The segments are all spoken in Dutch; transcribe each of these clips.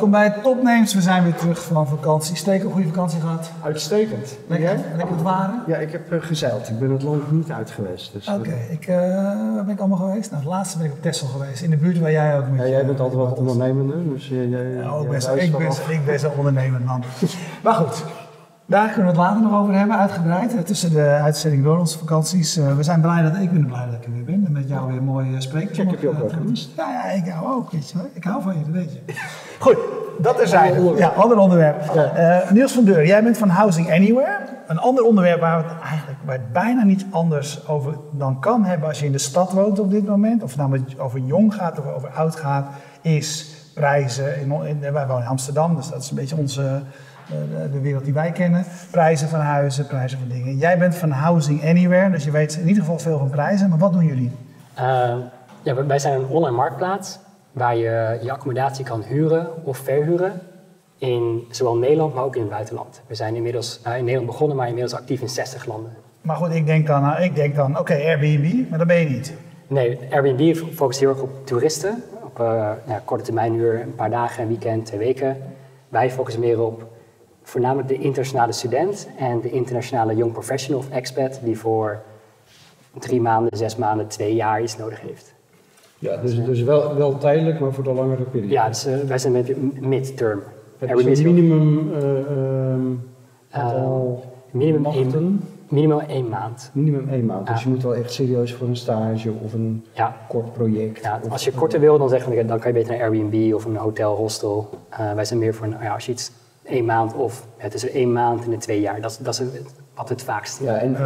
welkom bij Topnames. We zijn weer terug van vakantie. Steek een goede vakantie gehad. Uitstekend. Lekker, lekker het waren. Ja, ik heb eh, gezeild. Ik ben het land niet uit geweest. Dus, Oké, ik, eh, waar ben ik allemaal geweest? Nou, het laatste ben ik op Texel geweest. In de buurt waar jij ook met Ja, jij bent altijd wat met- ondernemender, dus jij, jij, Ja, ook best, ik, ben, ik ben zo'n ondernemend man. maar goed, daar kunnen we het later nog over hebben, uitgebreid. eh, Tussen de uitzending door onze vakanties. Eh, we zijn blij dat ik ben blij dat ik er weer ben. En met jou weer mooi uh, spreken. Ik heb je ook wel gemist. Ja, ja, ik hou ook, weet je wel. Ik hou van je, dat weet je. Goed, dat is eigenlijk. Ja, ander onderwerp. Eh, Niels van Deur, jij bent van Housing Anywhere. Een ander onderwerp waar het eigenlijk waar het bijna niet anders over dan kan hebben als je in de stad woont op dit moment. Of het nou over jong gaat of over oud gaat, is prijzen. In, in, wij wonen in Amsterdam, dus dat is een beetje onze, eh, de, de wereld die wij kennen. Prijzen van huizen, prijzen van dingen. Jij bent van Housing Anywhere, dus je weet in ieder geval veel van prijzen. Maar wat doen jullie? Uh, ja, wij zijn een online marktplaats waar je je accommodatie kan huren of verhuren in zowel Nederland, maar ook in het buitenland. We zijn inmiddels uh, in Nederland begonnen, maar inmiddels actief in 60 landen. Maar goed, ik denk dan, nou, ik denk dan oké, Airbnb, maar dat ben je niet. Nee, Airbnb focust heel erg op toeristen, op uh, ja, korte termijn huur, een paar dagen, een weekend, twee weken. Wij focussen meer op voornamelijk de internationale student en de internationale young professional of expat die voor drie maanden, zes maanden, twee jaar iets nodig heeft. Ja, dus, dus wel, wel tijdelijk, maar voor de langere periode. Ja, dus uh, wij zijn met midterm. Heb je zo'n minimum uh, um, minimum één, minimum één maand. Minimum één maand. Ja. Dus je moet wel echt serieus voor een stage of een ja. kort project. Ja, als je korter wil, dan we dan kan je beter naar Airbnb of een hotel, hostel. Uh, wij zijn meer voor een, ja, als je iets één maand of het is één maand en een twee jaar. Dat, dat is wat het vaakst. Ja, en,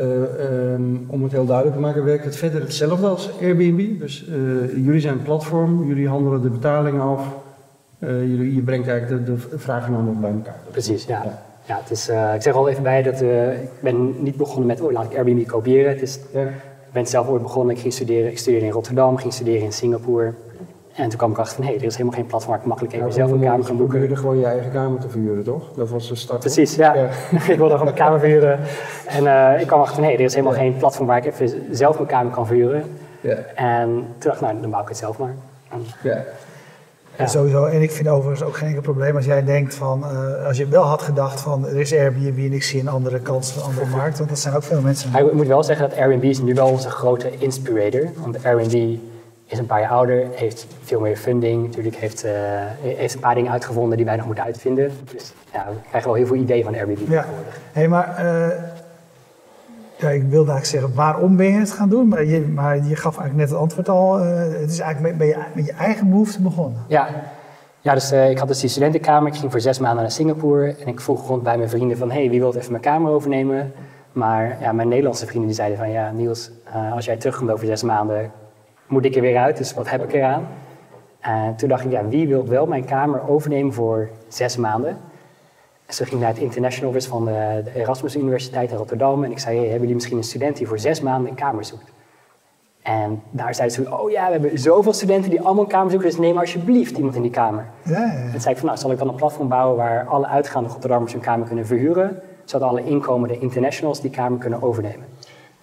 uh, um, om het heel duidelijk te maken, werkt het verder hetzelfde als Airbnb. Dus uh, jullie zijn een platform, jullie handelen de betalingen af. Uh, jullie, je brengt eigenlijk de, de vraag en aanbod bij elkaar. Precies, ja. ja. ja het is, uh, ik zeg al even bij dat uh, ik ben niet begonnen met, oh laat ik Airbnb kopiëren. Het is, ja. Ik ben zelf ooit begonnen, ik ging studeren, ik studeerde in Rotterdam, ging studeren in Singapore. En toen kwam ik achter hey, er is helemaal geen platform waar ik makkelijk even ja, zelf een kamer kan boeken. Je probeerde gewoon je eigen kamer te verhuren, toch? Dat was de start. Precies, ja. ja. ik wilde gewoon een kamer verhuren. En uh, ik kwam achter hey, er is helemaal ja. geen platform waar ik even zelf mijn kamer kan verhuren. Ja. En toen dacht ik, nou, dan bouw ik het zelf maar. En, ja. En sowieso, en ik vind overigens ook geen enkel probleem als jij denkt van, uh, als je wel had gedacht van er is Airbnb en ik zie een andere kans, een andere markt, want dat zijn ook veel mensen. Ik moet wel zeggen dat Airbnb is nu wel onze grote inspirator, want Airbnb is een paar jaar ouder, heeft veel meer funding, natuurlijk heeft, uh, heeft een paar dingen uitgevonden die wij nog moeten uitvinden. Dus ja, we krijgen wel heel veel ideeën van Airbnb. Ja, hey, maar uh, ja, ik wilde eigenlijk zeggen waarom ben je het gaan doen, maar je, maar je gaf eigenlijk net het antwoord al. Uh, het is eigenlijk met, je, met je eigen behoefte begonnen. Ja, ja dus uh, ik had dus die studentenkamer, ik ging voor zes maanden naar Singapore en ik vroeg rond bij mijn vrienden van, hey, wie wil even mijn kamer overnemen? Maar ja, mijn Nederlandse vrienden die zeiden van, ja Niels, als jij terugkomt over zes maanden, moet ik er weer uit, dus wat heb ik eraan? En toen dacht ik, ja, wie wil wel mijn kamer overnemen voor zes maanden? Dus toen ging ik naar het International Office van de, de Erasmus Universiteit in Rotterdam. En ik zei, hey, hebben jullie misschien een student die voor zes maanden een kamer zoekt? En daar zeiden ze, oh ja, we hebben zoveel studenten die allemaal een kamer zoeken, dus neem alsjeblieft iemand in die kamer. Ja, ja. En toen zei ik van, nou, zal ik dan een platform bouwen waar alle uitgaande Rotterdammers hun kamer kunnen verhuren, zodat alle inkomende internationals die kamer kunnen overnemen.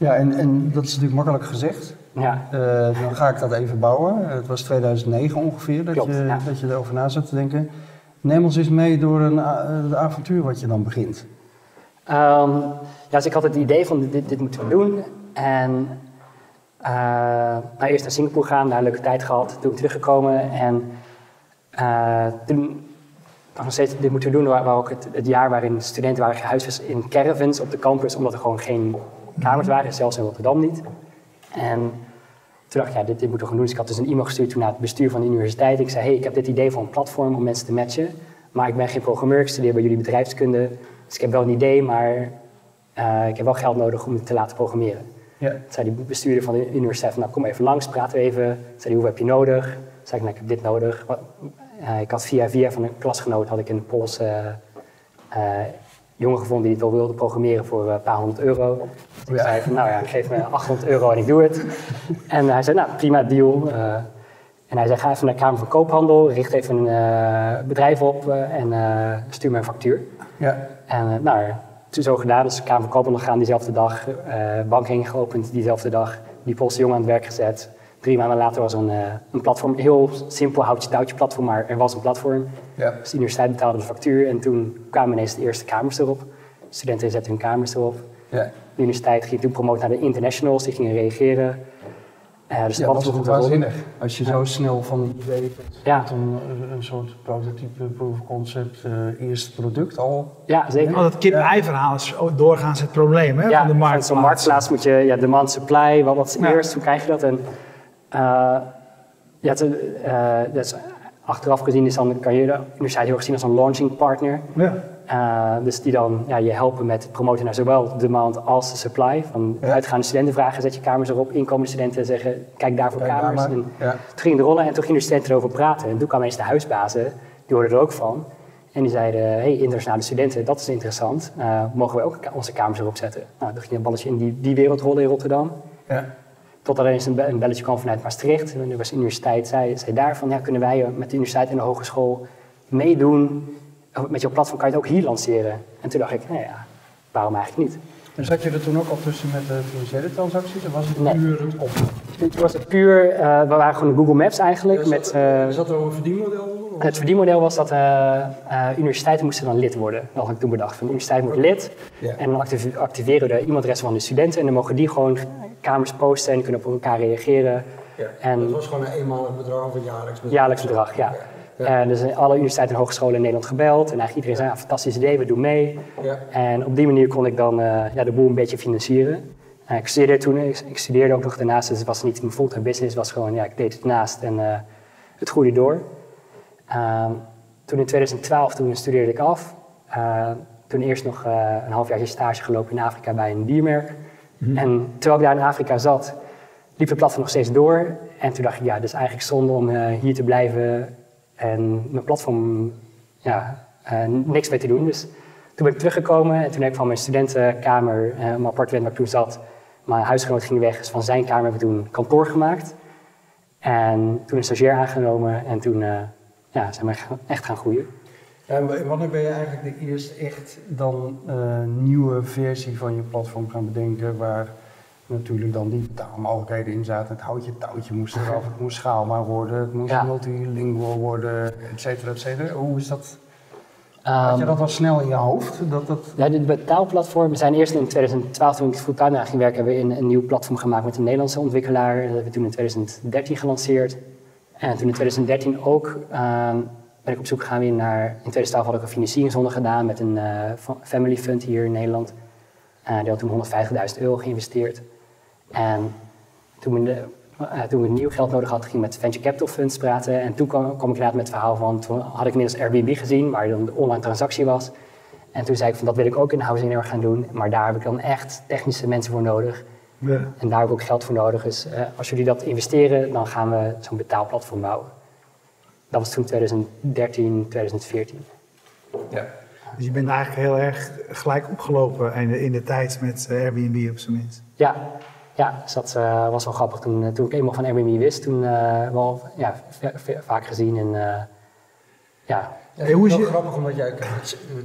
Ja, en, en dat is natuurlijk makkelijk gezegd. Ja. Uh, dan ga ik dat even bouwen. Het was 2009 ongeveer dat, Klopt, je, ja. dat je erover na zat te denken. Neem ons eens mee door een avontuur wat je dan begint. Um, ja, dus ik had het idee van dit, dit moeten we doen. En uh, nou, eerst naar Singapore gaan, daar een leuke tijd gehad. Toen teruggekomen en uh, toen nog steeds, dit moeten we doen. Waar, waar ook het, het, jaar waarin studenten waren gehuisvest in caravans op de campus, omdat er gewoon geen kamers waren, zelfs in Rotterdam niet. En toen dacht ik, ja, dit, dit moeten we gaan doen. Dus ik had dus een e-mail gestuurd toen naar het bestuur van de universiteit. Ik zei, hey, ik heb dit idee voor een platform om mensen te matchen. Maar ik ben geen programmeur, ik studeer bij jullie bedrijfskunde. Dus ik heb wel een idee, maar uh, ik heb wel geld nodig om het te laten programmeren. Ja. Toen zei die bestuurder van de universiteit, nou kom even langs, praten we even. Toen zei hij, hoeveel heb je nodig? Toen zei ik, nou, ik heb dit nodig. Uh, ik had via via van een klasgenoot had ik een Poolse uh, jongen gevonden die het wel wilde programmeren voor een paar honderd euro. Dus ik zei van, nou ja, geef me 800 euro en ik doe het. En hij zei, nou prima deal. Uh, en hij zei, ga even naar de Kamer van Koophandel, richt even een uh, bedrijf op uh, en stuur me een factuur. Ja. En nou, toen zo gedaan, dus de Kamer van Koophandel gaan diezelfde dag, bank heen geopend diezelfde dag, die Poolse jongen aan het werk gezet. Drie maanden later was een, een platform, heel simpel houtje-touwtje platform, maar er was een platform. Ja. Dus de universiteit betaalde de factuur en toen kwamen ineens de eerste kamers erop. Studenten zetten hun kamers erop. Ja. De universiteit ging toen promoten naar de internationals, die gingen reageren. Uh, dus ja, dat was waanzinnig. Als je zo snel van een idee ja. tot een, een soort prototype, proof of concept, uh, eerste product al. Ja, zeker. Oh, dat kip-ei-verhaal is doorgaans het probleem hè, van de marktplaats. Zo'n marktplaats moet je, ja, demand, supply, wat, wat is eerst, hoe krijg je dat? En, uh, ja, dat is, achteraf gezien is dan, kan je de universiteit heel erg zien als een launching partner. Ja. Uh, dus die dan ja, je helpen met het promoten naar zowel de demand als de supply. Van uitgaande studenten vragen, zet je kamers erop. Inkomende studenten zeggen, kijk daar voor kamers. En ja. Toen ging de rollen en toen gingen de studenten erover praten. En toen kwamen eens de huisbazen, die hoorden er ook van. En die zeiden, hey, internationale studenten, dat is interessant. Uh, mogen we ook onze kamers erop zetten? Nou, toen ging een balletje in die, die wereld rollen in Rotterdam. Ja. Totdat er eens een, belletje kwam vanuit Maastricht. En de universiteit zei, zei daarvan, ja, kunnen wij met de universiteit en de hogeschool meedoen met jouw platform kan je het ook hier lanceren. En toen dacht ik, nou ja, waarom eigenlijk niet? En zat je er toen ook al tussen met de financiële transacties? Of was het puur het op? Het was het puur, uh, we waren gewoon Google Maps eigenlijk. Ja, zat, met, uh, zat er ook een verdienmodel Het verdienmodel was dat uh, universiteiten moesten dan lid worden. Dat had ik toen bedacht. Van de universiteit wordt lid. Ja. En dan activeren we de e-mailadressen van de studenten. En dan mogen die gewoon kamers posten en kunnen op elkaar reageren. Ja, en, dat was gewoon een eenmalig bedrag of een jaarlijks bedrag? Jaarlijks bedrag, ja. En dus alle universiteiten en hogescholen in Nederland gebeld. En eigenlijk iedereen zei, ja, fantastisch idee, we doen mee. Ja. En op die manier kon ik dan uh, ja, de boel een beetje financieren. Uh, ik studeerde toen, ik, studeerde ook nog daarnaast, dus het was niet mijn fulltime business. Het was gewoon, ja, ik deed het naast en uh, het groeide door. Ehm, toen in 2012, toen studeerde ik af. toen eerst nog een half jaar stage gelopen in Afrika bij een diermerk. Mm En terwijl ik daar in Afrika zat, liep de platform nog steeds door. En toen dacht ik, ja, het is eigenlijk zonde om hier te blijven en mijn platform, ja, uh, niks mee te doen. Dus toen ben ik teruggekomen en toen heb ik van mijn studentenkamer, uh, mijn appartement waar ik toen zat, mijn huisgenoot ging weg, dus van zijn kamer hebben we toen kantoor gemaakt. En toen een stagiair aangenomen en toen ja, zijn we echt gaan groeien. En wanneer ben je eigenlijk de eerste echt dan nieuwe versie van je platform gaan bedenken waar natuurlijk dan die betaalmogelijkheden in zaten. Het houtje touwtje moest eraf, het moest schaalbaar worden, het moest ja. multilingual worden, et cetera, et cetera. Hoe is dat? Had je dat al snel in je hoofd? Dat, dat... Ja, de betaalplatform. We zijn eerst in 2012, toen ik fulltime ging werken, hebben we een, een nieuw platform gemaakt met een Nederlandse ontwikkelaar. Dat hebben we toen in 2013 gelanceerd. En toen in 2013 ook um, ben ik op zoek gegaan weer naar. In 2012 had ik een financieringsronde gedaan met een uh, family fund hier in Nederland. Uh, die had toen 150.000 euro geïnvesteerd. En toen, we, uh, toen ik nieuw geld nodig had, ging ik met venture capital funds praten. En toen kwam, kwam ik inderdaad met het verhaal van, toen had ik inmiddels Airbnb gezien, waar dan de online transactie was. En toen zei ik van, dat wil ik ook in housing gaan doen, maar daar heb ik dan echt technische mensen voor nodig. Ja. En daar heb ik ook geld voor nodig. Dus uh, als jullie dat investeren, dan gaan we zo'n betaalplatform bouwen. Dat was toen 2013, 2014. Ja. Dus je bent eigenlijk heel erg gelijk opgelopen in de, in de tijd met uh, Airbnb op zijn minst. Ja, ja, dus dat uh, was wel grappig. Toen, eh, toen ik eenmaal van Airbnb wist, toen uh, wel ja, vaak gezien. En, uh, ja. Ja, hoe is het grappig omdat jij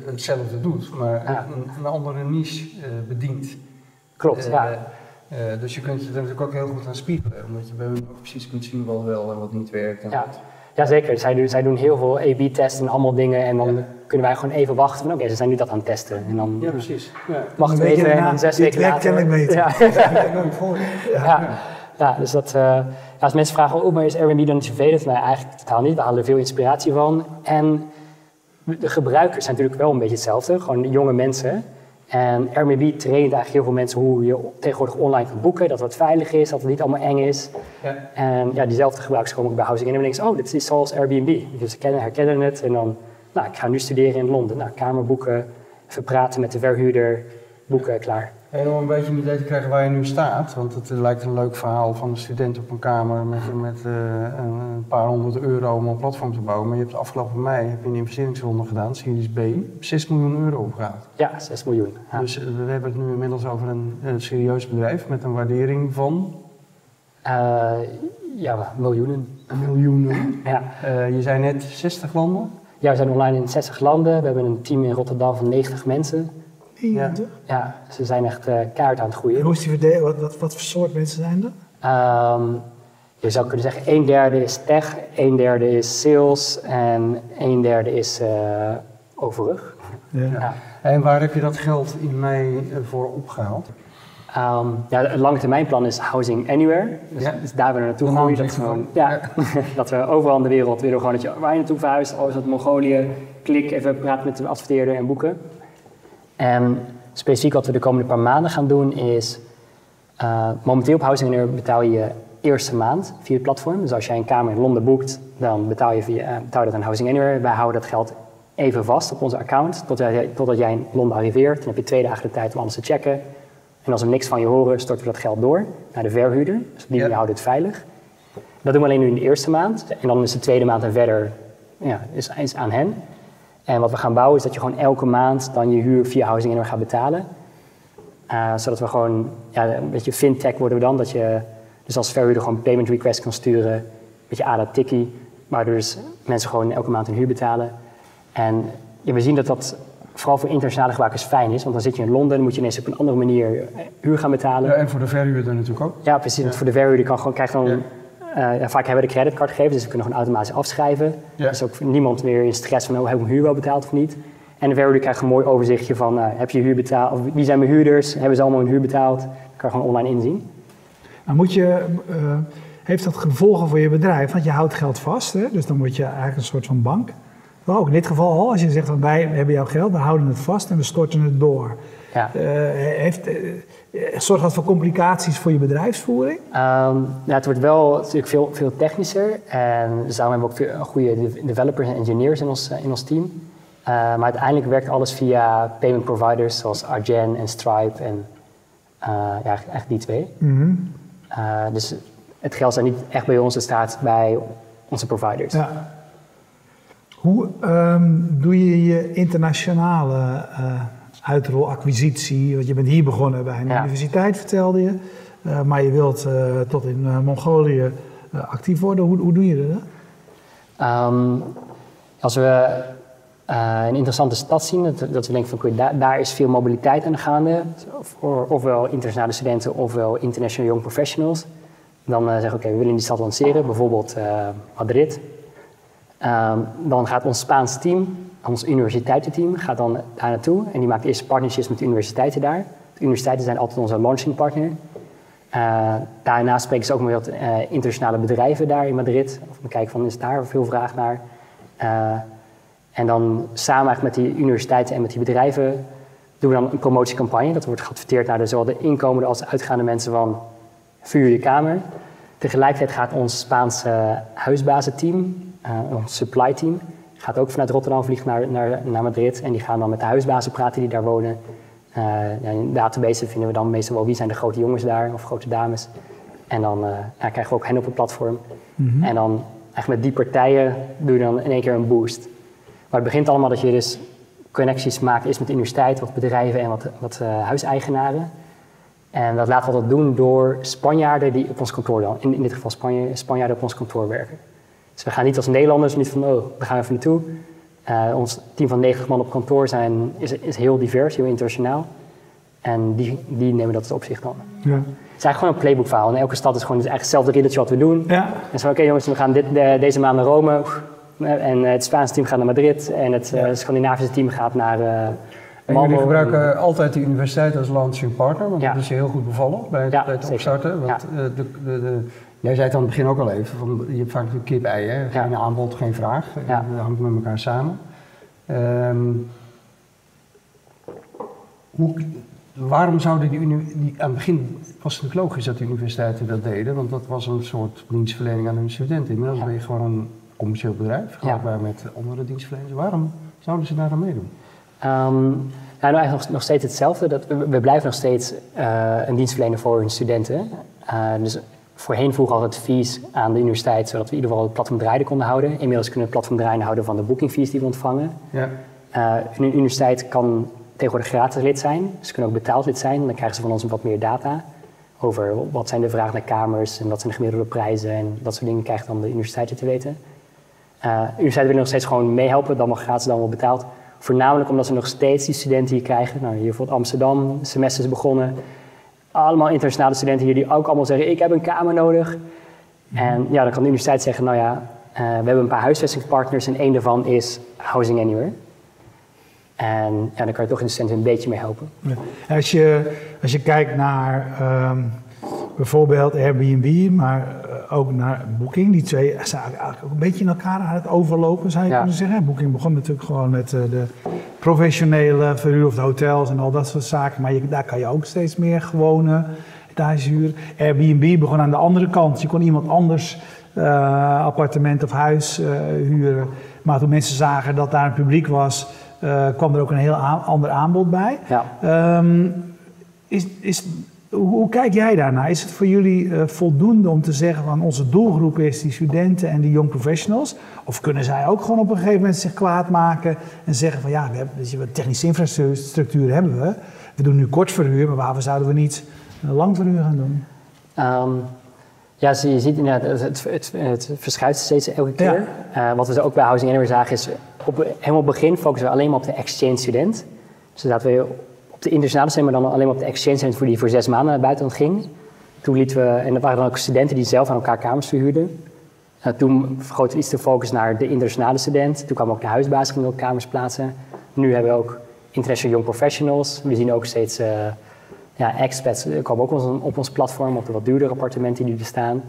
hetzelfde doet, maar ja. een, een, andere niche bedient. Klopt, ja. dus je kunt je er natuurlijk ook heel goed aan spiegelen, omdat je bij hun ook precies kunt zien wat wel en wat niet werkt. En ja. Jazeker, zij doen, zij doen heel veel A-B-testen en allemaal dingen. En dan kunnen wij gewoon even wachten van oké, ze zijn nu dat aan het testen. En dan ja, precies. Ja. wachten we even en dan zes weken later... Weten. Ja. ja. Ja. dus dat, uh, als mensen vragen, oh, maar is Airbnb dan niet vervelend? Nee, eigenlijk totaal niet. We halen er veel inspiratie van. En de gebruikers zijn natuurlijk wel een beetje hetzelfde. Gewoon jonge mensen. En Airbnb traint eigenlijk heel veel mensen hoe je tegenwoordig online kan boeken, dat het veilig is, dat het niet allemaal eng is. Ja. En ja, diezelfde gebruikers komen ook bij Housing. En dan denken oh, dit is zoals Airbnb. Dus ze kennen, herkennen het en dan, nou, ik ga nu studeren in Londen. Nou, kamer boeken, even praten met de verhuurder, boeken, klaar. En om een beetje een idee te krijgen waar je nu staat, want het lijkt een leuk verhaal van een student op een kamer met, met uh, een paar honderd euro om een platform te bouwen. Maar je hebt afgelopen mei heb je een investeringsronde gedaan, Series B, 6 miljoen euro opgehaald. Ja, 6 miljoen. Dus uh, we hebben het nu inmiddels over een, een serieus bedrijf met een waardering van? Uh, ja, miljoenen. Miljoenen. ja. je zei net 60 landen? Ja, we zijn online in 60 landen. We hebben een team in Rotterdam van 90 mensen. Ja. ja, ze zijn echt uh, kaart aan het groeien. En hoe is die verdeling? Wat, wat, wat, voor soort mensen zijn er? Um, je zou kunnen zeggen, een derde is tech, een derde is sales en een derde is uh, overig. Ja. En waar heb je dat geld in mei voor opgehaald? Um, ja, het lange termijn plan is Housing Anywhere. Dus, dus daar willen we naartoe groeien. Dat, gewoon, ja, dat we overal in de wereld willen gewoon dat je waar je naartoe verhuist, al is Mongolië, klik, even praten met de adverteerder en boeken. En specifiek wat we de komende paar maanden gaan doen is, uh, momenteel op Housing Anywhere betaal je je eerste maand via het platform. Dus als jij een kamer in Londen boekt, dan betaal je, via, betaal je dat aan Housing Anywhere. Wij houden dat geld even vast op onze account totdat jij, totdat jij in Londen arriveert. Dan heb je twee dagen de tijd om alles te checken. En als we niks van je horen, storten we dat geld door naar de verhuurder. Dus op die manier houden het veilig. Dat doen we alleen nu in de eerste maand. En dan is de tweede maand en verder ja, is, is aan hen. En wat we gaan bouwen is dat je gewoon elke maand dan je huur via Housing Anywhere gaat betalen. Uh, zodat we gewoon, ja, een beetje fintech worden we dan. Dat je dus als verhuurder gewoon payment request kan sturen. Een beetje ADA tikkie. Waardoor dus mensen gewoon elke maand hun huur betalen. En ja, we zien dat dat vooral voor internationale gebruikers fijn is. Want dan zit je in Londen, moet je ineens op een andere manier eh, huur gaan betalen. Ja, en voor de verhuurder natuurlijk ook. Ja, precies. Ja. Voor de verhuurder kan gewoon, krijgt dan... ja, vaak hebben we de creditcardgevers, dus we kunnen gewoon automatisch afschrijven. Ja. Dus ook niemand meer in stress van, oh, heb ik mijn huur wel betaald of niet? En de verhuurder krijgt een mooi overzichtje van, uh, heb je huur betaald? Of wie zijn mijn huurders? Hebben ze allemaal hun huur betaald? Dat kan je gewoon online inzien. Nou moet je, heeft dat gevolgen voor je bedrijf? Want je houdt geld vast, hè? dus dan word je eigenlijk een soort van bank. Maar ook in dit geval al, als je zegt van wij hebben jouw geld, we houden het vast en we storten het door. Ja. Uh, heeft, uh, zorgt dat voor complicaties voor je bedrijfsvoering? Um, ja, het wordt wel natuurlijk veel, veel technischer. En dus daarom hebben we ook veel goede developers en engineers in ons, in ons team. Maar uiteindelijk werkt alles via payment providers zoals Argen en Stripe en ja, echt die twee. Mm -hmm. dus het geld staat niet echt bij ons, het staat bij onze providers. Ja. Hoe um, doe je je internationale uh, uitrol, acquisitie? Want je bent hier begonnen bij een universiteit, vertelde je. Uh, maar je wilt uh, tot in Mongolië actief worden. Hoe, hoe doe je dat? Um, als we een interessante stad zien, dat, dat we denken van daar, daar, is veel mobiliteit aan de gaande. Of, ofwel internationale studenten ofwel international young professionals. Dan zeggen we oké, we willen die stad lanceren. Bijvoorbeeld Madrid Um, dan gaat ons Spaans team, ons universiteitenteam, gaat dan daar naartoe en die maakt eerst partnerships met de universiteiten daar. De universiteiten zijn altijd onze launching partner. Uh, daarnaast spreken ze ook met uh, internationale bedrijven daar in Madrid. Of we kijken van is daar veel vraag naar. Uh, en dan samen met die universiteiten en met die bedrijven doen we dan een promotiecampagne. Dat wordt geadverteerd naar de, zowel de inkomende als de uitgaande mensen van vuur kamer. Tegelijkertijd gaat ons Spaanse huisbazenteam ons supply team gaat ook vanuit Rotterdam vliegen naar, naar, naar Madrid. En die gaan dan met de huisbazen praten die daar wonen. Uh, in database vinden we dan meestal wel wie zijn de grote jongens daar of grote dames. En dan uh, ja, krijgen we ook hen op het platform. Mm En dan eigenlijk met die partijen doe je dan in één keer een boost. Maar het begint allemaal dat je dus connecties maakt eerst met de universiteit, wat bedrijven en wat, wat huiseigenaren. En dat laten we dat doen door Spanjaarden die op ons kantoor dan, in, in dit geval Spanje, Spanjaarden op ons kantoor werken. Dus we gaan niet als Nederlanders, niet van, oh, daar gaan we even naartoe. Uh, ons team van 90 man op kantoor zijn, is, is heel divers, heel internationaal. En die, die nemen dat op zich dan. Ja. Het is eigenlijk gewoon een playbook En elke stad is gewoon dus eigenlijk hetzelfde ritmeltje wat we doen. Ja. En zo, oké jongens, we gaan dit, de, deze maand naar Rome. En het Spaanse team gaat naar Madrid. En het ja. uh, Scandinavische team gaat naar uh, en jullie gebruiken altijd de universiteit als launching partner, want dat is je heel goed bevallen bij het, bij het opstarten. Want de, de, de, Jij zei het aan het begin ook al even, van, je hebt vaak kip-ei, hè? geen ja. aanbod, geen vraag. Ja. Dat hangt met elkaar samen. Um, hoe, waarom zouden die, die, aan het begin was het natuurlijk logisch dat de universiteiten dat deden, want dat was een soort dienstverlening aan hun studenten. Inmiddels ben je gewoon een commercieel bedrijf, vergelijkbaar met andere dienstverleners. Waarom zouden ze daar aan meedoen? Um, nou, eigenlijk nog, nog, steeds hetzelfde. Dat, we, blijven nog steeds uh, een dienstverlener voor hun studenten. Uh, dus voorheen vroeg altijd fees aan de universiteit, zodat we in ieder geval het platform draaiende konden houden. Inmiddels kunnen we het platform draaiende houden van de booking fees die we ontvangen. Ja. Uh, een universiteit kan tegenwoordig gratis lid zijn. Ze kunnen ook betaald lid zijn. Dan krijgen ze van ons wat meer data over wat zijn de vragen naar kamers en wat zijn de gemiddelde prijzen en dat soort dingen krijgt dan de universiteiten te weten. Uh, universiteiten willen nog steeds gewoon meehelpen, dan wel gratis, dan wel betaald. Voornamelijk omdat ze nog steeds die studenten hier krijgen. Nou, hier bijvoorbeeld Amsterdam, semester is begonnen allemaal internationale studenten hier die ook allemaal zeggen: Ik heb een kamer nodig. En ja, dan kan de universiteit zeggen, nou ja, we hebben een paar huisvestingspartners en één daarvan is Housing Anywhere. En ja, dan kan je toch in de studenten een beetje mee helpen. Als, je, als je kijkt naar ehm, bijvoorbeeld Airbnb, maar eh, ook naar Booking, die twee zijn eigenlijk ook een beetje in elkaar aan het overlopen, zou je kunnen zeggen. Booking begon natuurlijk gewoon met uh, de professionele verhuur of de hotels en al dat soort zaken, maar je, daar kan je ook steeds meer gewone etage huren. Airbnb begon aan de andere kant. Je kon iemand anders uh, appartement of huis huren, maar toen mensen zagen dat daar een publiek was uh, kwam er ook een heel ander aanbod bij. Ja. Um, is, is, hoe, kijk jij daarnaar? Is het voor jullie uh, voldoende om te zeggen van onze doelgroep is die studenten en die young professionals? Of kunnen zij ook gewoon op een gegeven moment zich kwaad maken en zeggen van ja, we hebben, dus technische infrastructuur hebben we. We doen nu kort verhuur, maar waarom zouden we niet lang verhuur gaan doen? Um, ja, je ziet inderdaad, het, het, het, verschuift steeds elke keer. Ja. Uh, wat we ook bij Housing Anywhere zagen is, op, helemaal begin focussen we alleen maar op de exchange student. Dus dat we op de internationale zijn, maar dan alleen maar op de exchange student voor die voor zes maanden naar het buitenland ging. Toen lieten we, en dat waren dan ook studenten die zelf aan elkaar kamers verhuurden. Uh, toen vergroten we iets de focus naar de internationale student. Toen kwamen ook de huisbaas in ook kamers plaatsen. Nu hebben we ook international young professionals. We zien ook steeds... Uh, ja, expats komen ook op ons, op platform, op de wat duurdere appartementen die er staan.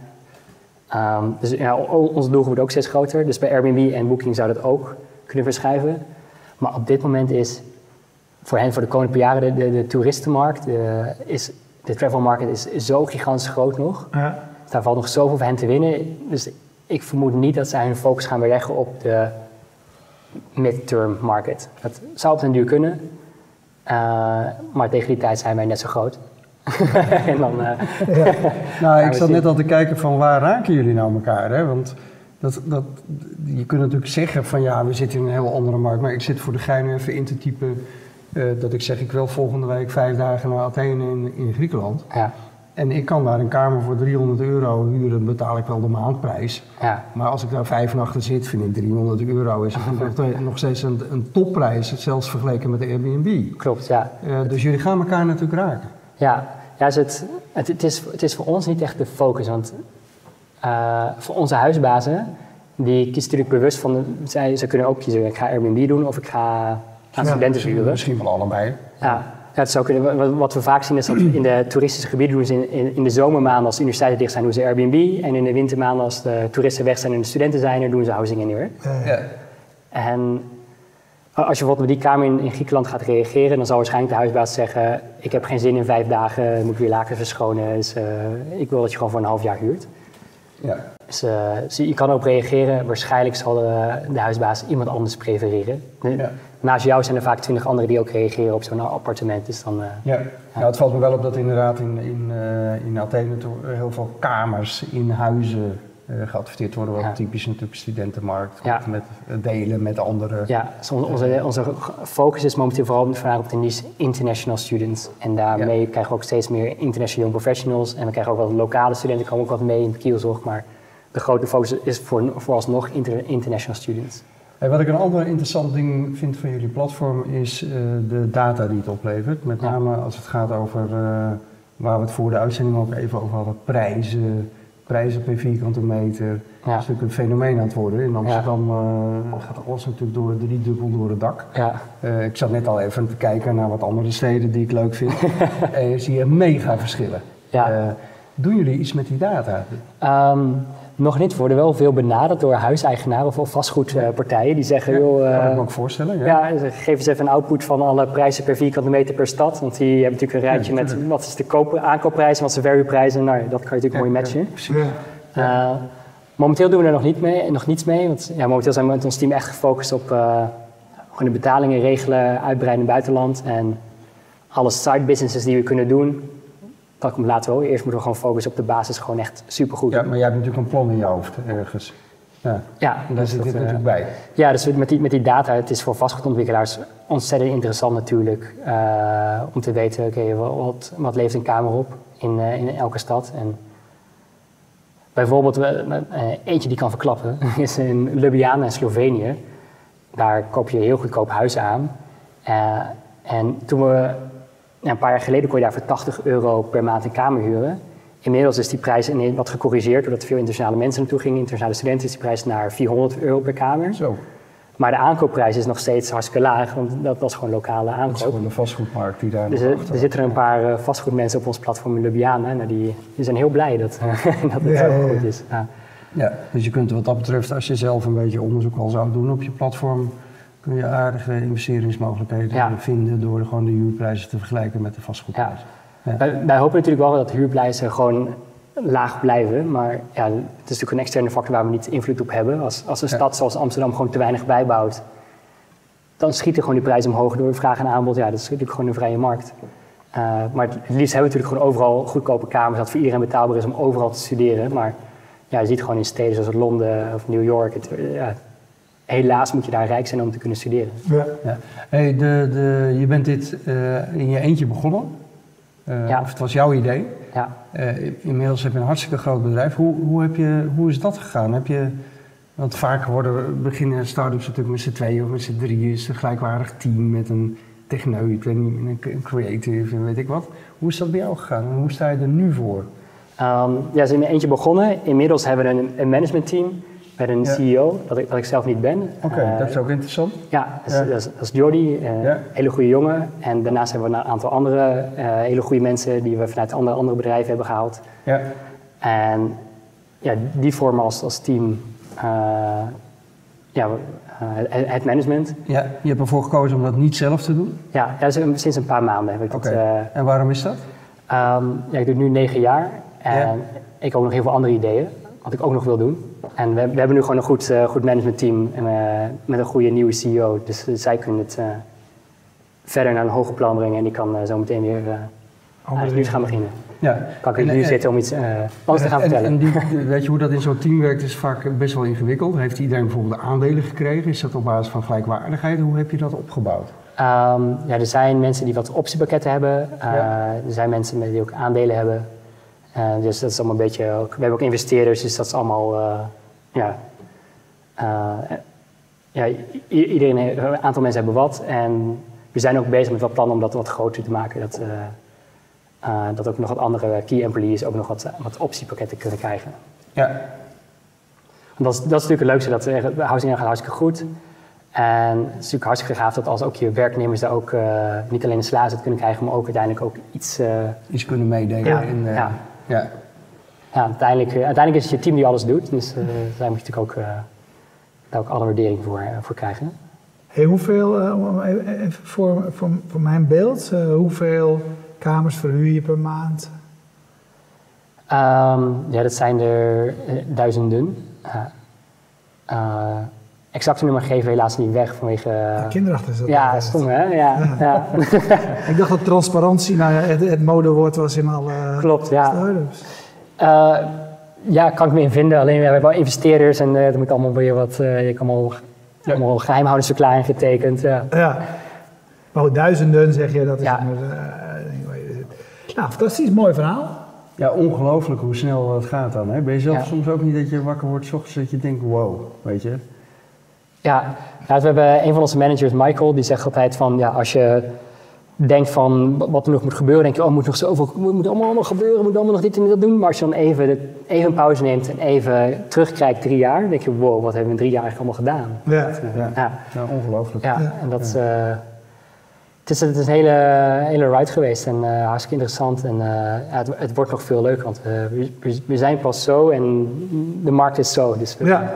Um, dus ja, onze doelgroep wordt ook steeds groter. Dus bij Airbnb en Booking zou dat ook kunnen verschuiven. Maar op dit moment is voor hen voor de komende jaren de, de, toeristenmarkt, de, is, de travel market is zo gigantisch groot nog. Ja. Daar valt nog zoveel voor hen te winnen. Dus ik vermoed niet dat zij hun focus gaan leggen op de midterm market. Dat zou op den duur kunnen. Uh, maar tegen die tijd zijn wij net zo groot. en dan, uh, ja. nou, ik zat net al te kijken van waar raken jullie nou elkaar? Hè? Want dat, dat, je kunt natuurlijk zeggen van ja, we zitten in een heel andere markt. Maar ik zit voor de gein even in te typen dat ik zeg ik wil volgende week vijf dagen naar Athene in, in Griekenland. Ja. En ik kan daar een kamer voor 300 euro huren, betaal ik wel de maandprijs. Ja. Maar als ik daar vijf nachten zit, vind ik 300 euro is nog, nog steeds een, een, topprijs, zelfs vergeleken met de Airbnb. Klopt, ja. Uh, dus jullie gaan elkaar natuurlijk raken. Ja, ja dus het, het, het, is, het is voor ons niet echt de focus. Want uh, voor onze huisbazen, die kiezen natuurlijk bewust van, zij, ze kunnen ook kiezen, ik ga Airbnb doen of ik ga aan ja. Misschien wel allebei. Ja. Ja, het zou kunnen. Wat we vaak zien is dat in de toeristische gebieden doen ze in, in, de zomermaanden als de universiteiten dicht zijn, doen ze Airbnb. En in de wintermaanden als de toeristen weg zijn en de studenten zijn er, doen ze housing anywhere. Ja. En als je bijvoorbeeld met die kamer in, in, Griekenland gaat reageren, dan zal waarschijnlijk de huisbaas zeggen: Ik heb geen zin in vijf dagen, moet ik weer laken verschonen. Dus uh, ik wil dat je gewoon voor een half jaar huurt. Ja. Dus, uh, je kan ook reageren. Waarschijnlijk zal de, de huisbaas iemand anders prefereren. Ja naast jou zijn er vaak twintig anderen die ook reageren op zo'n appartement. Dus dan, uh, ja. ja. het valt me wel op dat inderdaad in, in, uh, in Athene heel veel kamers in huizen uh, geadverteerd worden. Wat typisch natuurlijk studentenmarkt. Ja. Met delen met anderen. Ja, dus onze, onze focus is momenteel vooral vandaag op de niche international students. En daarmee krijgen we ook steeds meer international young professionals. En we krijgen ook wel lokale studenten, komen ook wat mee in het kielzorg. Maar de grote focus is voor, vooralsnog inter, international students wat ik een ander interessant ding vind van jullie platform is uh, de data die het oplevert. Met name als het gaat over, uh, waar we het voor de uitzending ook even over hadden, prijzen, prijzen per vierkante meter. Ja. Dat is natuurlijk een fenomeen aan het worden. In Amsterdam uh, gaat alles natuurlijk door, dubbel door het dak. Ja. ik zat net al even te kijken naar wat andere steden die ik leuk vind. en je ziet mega verschillen. Ja. doen jullie iets met die data? Um, nog niet. We worden wel veel benaderd door huiseigenaren of vastgoedpartijen. Die zeggen, ja, joh... kan ik me eh, ook voorstellen. Ja. ja, geef eens even een output van alle prijzen per vierkante meter per stad. Want die hebben natuurlijk een rijtje met wat is de koop, aankoopprijs en wat is de verhuurprijzen. Nou, dat kan je natuurlijk mooi matchen. Uh, momenteel doen we er nog, niet mee, nog niets mee. Want ja, momenteel zijn we met ons team echt gefocust op uh, gewoon de betalingen regelen, uitbreiden in het buitenland. En alle side businesses die we kunnen doen, dat komt later wel. Eerst moeten we gewoon focussen op de basis gewoon echt supergoed. Ja, maar jij hebt natuurlijk een plan in je hoofd ergens. Ja, ja en daar zit dit natuurlijk bij. Ja, dus met die, met die data, het is voor vastgoedontwikkelaars ontzettend interessant natuurlijk. Uh, om te weten, oké, wat, wat leeft een kamer op in, uh, in elke stad. En bijvoorbeeld, eentje die kan verklappen, is in Ljubljana in Slovenië. Daar koop je heel goedkoop huizen aan. en toen we een paar jaar geleden kon je daar voor 80 euro per maand een kamer huren. Inmiddels is die prijs wat gecorrigeerd doordat veel internationale mensen naartoe gingen. Internationale studenten is die prijs naar 400 euro per kamer. Zo. Maar de aankoopprijs is nog steeds hartstikke laag, want dat was gewoon lokale aankoop. Dat is gewoon de vastgoedmarkt die daar Dus er, er zitten een paar uh, vastgoedmensen op ons platform in Ljubljana. Nou, die, die zijn heel blij dat, dat het ja, zo goed is. Ja. ja. dus je kunt wat dat betreft, als je zelf een beetje onderzoek al zou doen op je platform, kun je aardige investeringsmogelijkheden vinden door gewoon de huurprijzen te vergelijken met de vastgoedprijzen. Wij, wij, hopen natuurlijk wel dat huurprijzen gewoon laag blijven. Maar ja, het is natuurlijk een externe factor waar we niet invloed op hebben. Als, als een stad zoals Amsterdam gewoon te weinig bijbouwt, dan schieten gewoon die prijzen omhoog door vraag en aanbod. Ja, dat is natuurlijk gewoon een vrije markt. Uh, maar het liefst hebben we natuurlijk gewoon overal goedkope kamers, dat voor iedereen betaalbaar is om overal te studeren. Maar ja, je ziet gewoon in steden zoals Londen of New York, het, ja, helaas moet je daar rijk zijn om te kunnen studeren. Ja. ja. Hey, de, de, je bent dit uh, in je eentje begonnen. Uh, ja. Of het was jouw idee. Ja. Uh, inmiddels heb je een hartstikke groot bedrijf. Hoe, hoe, heb je, hoe is dat gegaan? Heb je, want vaak worden, beginnen start-ups natuurlijk met z'n tweeën of met z'n drieën. Is een gelijkwaardig team met een techneut en een creative en weet ik wat. Hoe is dat bij jou gegaan en hoe sta je er nu voor? Um, ja, ze zijn in eentje begonnen. Inmiddels hebben we een, een managementteam met een CEO, dat ik, dat ik zelf niet ben. Oké, uh, dat is ook interessant. Ja, dat is, dat is, dat is Jordi, uh, ja. hele goede jongen. En daarnaast hebben we een aantal andere uh, hele goede mensen die we vanuit andere, andere bedrijven hebben gehaald. Ja. En ja, die vormen als, als team ja, het management. Ja, je hebt ervoor gekozen om dat niet zelf te doen? Ja, ja sinds een paar maanden heb ik okay. dat. en waarom is dat? Um, ja, ik doe het nu negen jaar en ja. ik heb ook nog heel veel andere ideeën wat ik ook nog wil doen. En we, we hebben nu gewoon een goed, uh, goed managementteam en, uh, met een goede nieuwe CEO. Dus uh, zij kunnen het verder naar een hoger plan brengen en die kan zo meteen weer uh, nu gaan beginnen. Ja. Kan ik nu zitten om iets anders te gaan vertellen. En die, weet je hoe dat in zo'n team werkt? is vaak best wel ingewikkeld. Heeft iedereen bijvoorbeeld aandelen gekregen? Is dat op basis van gelijkwaardigheid? Hoe heb je dat opgebouwd? Um, ja, er zijn mensen die wat optiepakketten hebben. Ja. Er zijn mensen die ook aandelen hebben. Uh, dus dat is allemaal een beetje, we hebben ook investeerders, dus dat is allemaal, uh, ja, uh, ja, iedereen, een aantal mensen hebben wat. En we zijn ook bezig met wat plannen om dat wat groter te maken. Dat, dat ook nog wat andere key employees ook nog wat, wat optiepakketten kunnen krijgen. Ja. Dat is, dat is natuurlijk het leukste, dat de housing gaat hartstikke goed. En het is natuurlijk hartstikke gaaf dat als ook je werknemers daar ook niet alleen een salaris kunnen krijgen, maar ook uiteindelijk ook iets... iets kunnen meedelen. Ja, ja. Ja. ja uiteindelijk, eh, uiteindelijk is het je team die alles doet. Dus uh, daar moet je natuurlijk ook, uh, daar ook alle waardering voor, voor krijgen. Hey, hoeveel, even voor, voor, voor mijn beeld, hoeveel kamers verhuur je per maand? Um, ja, dat zijn er duizenden. Exacte nummer geven we helaas niet weg vanwege... Ja, kinderachtig is dat. Ja, stom hè? Ja, ja. Ik dacht dat transparantie, nou ja, het, het modewoord was in alle Klopt, ja. Uh, ja, kan ik me in vinden. Alleen we hebben wel investeerders en uh, er moet allemaal weer wat... Uh, je kan allemaal, ja. allemaal geheimhoudingsverklaring getekend. Ja. ja. Maar duizenden zeg je, dat is... Ja. nou, fantastisch, mooi verhaal. Ja, ongelooflijk hoe snel het gaat dan. Hè? Ben je zelf soms ook niet dat je wakker wordt s ochtends dat je denkt, wow, weet je... Ja, we hebben een van onze managers, Michael, die zegt altijd van ja, als je denkt van wat er nog moet gebeuren, denk je, oh, moet nog zoveel, moet allemaal nog gebeuren, moet allemaal nog dit en dat doen. Maar als je dan even, even een pauze neemt en even terugkijkt drie jaar, dan denk je, wow, wat hebben we in drie jaar eigenlijk allemaal gedaan? Ja, ja. ja. ja ongelooflijk. Ja, en dat uh, het is, het is een hele, hele ride geweest en uh, hartstikke interessant. En uh, het, het, wordt nog veel leuker, want we, we, zijn pas zo en de markt is zo. Dus ja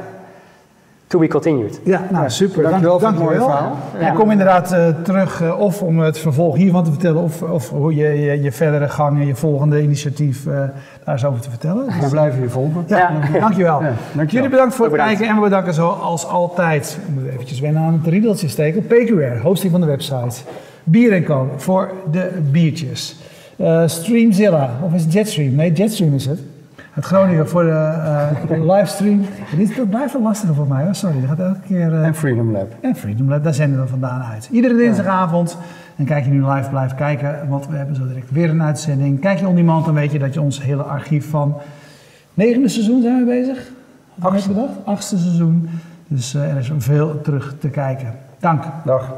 to be continued. Ja, nou super. Dankjewel Dank, voor het mooie verhaal. Ja. Ik kom inderdaad uh, terug uh, of om het vervolg hiervan te vertellen of, of hoe je, je, je verdere gang en je volgende initiatief uh, daar eens over te vertellen. We blijven je volgen. Ja, ja. dankjewel. Ja, dankjewel. Jullie bedankt voor het kijken en we bedanken zoals altijd, ik moet eventjes wennen aan het riedeltje steken, PQR, hosting van de website. Bier Co voor de biertjes. Streamzilla, of is het Jetstream? Nee, Jetstream is het het Groningen voor de uh, livestream. Dat blijft wel lastiger voor mij hoor, sorry. Dat gaat elke keer... Uh, en Freedom Lab. En Freedom Lab, daar zenden we vandaan uit. Iedere dinsdagavond. En kijk je nu live blijft kijken, want we hebben zo direct weer een uitzending. Kijk je on demand, dan weet je dat je ons hele archief van... Negende seizoen zijn we bezig? Achtste. Achtste seizoen. Dus uh, er is veel terug te kijken. Dank. Dag.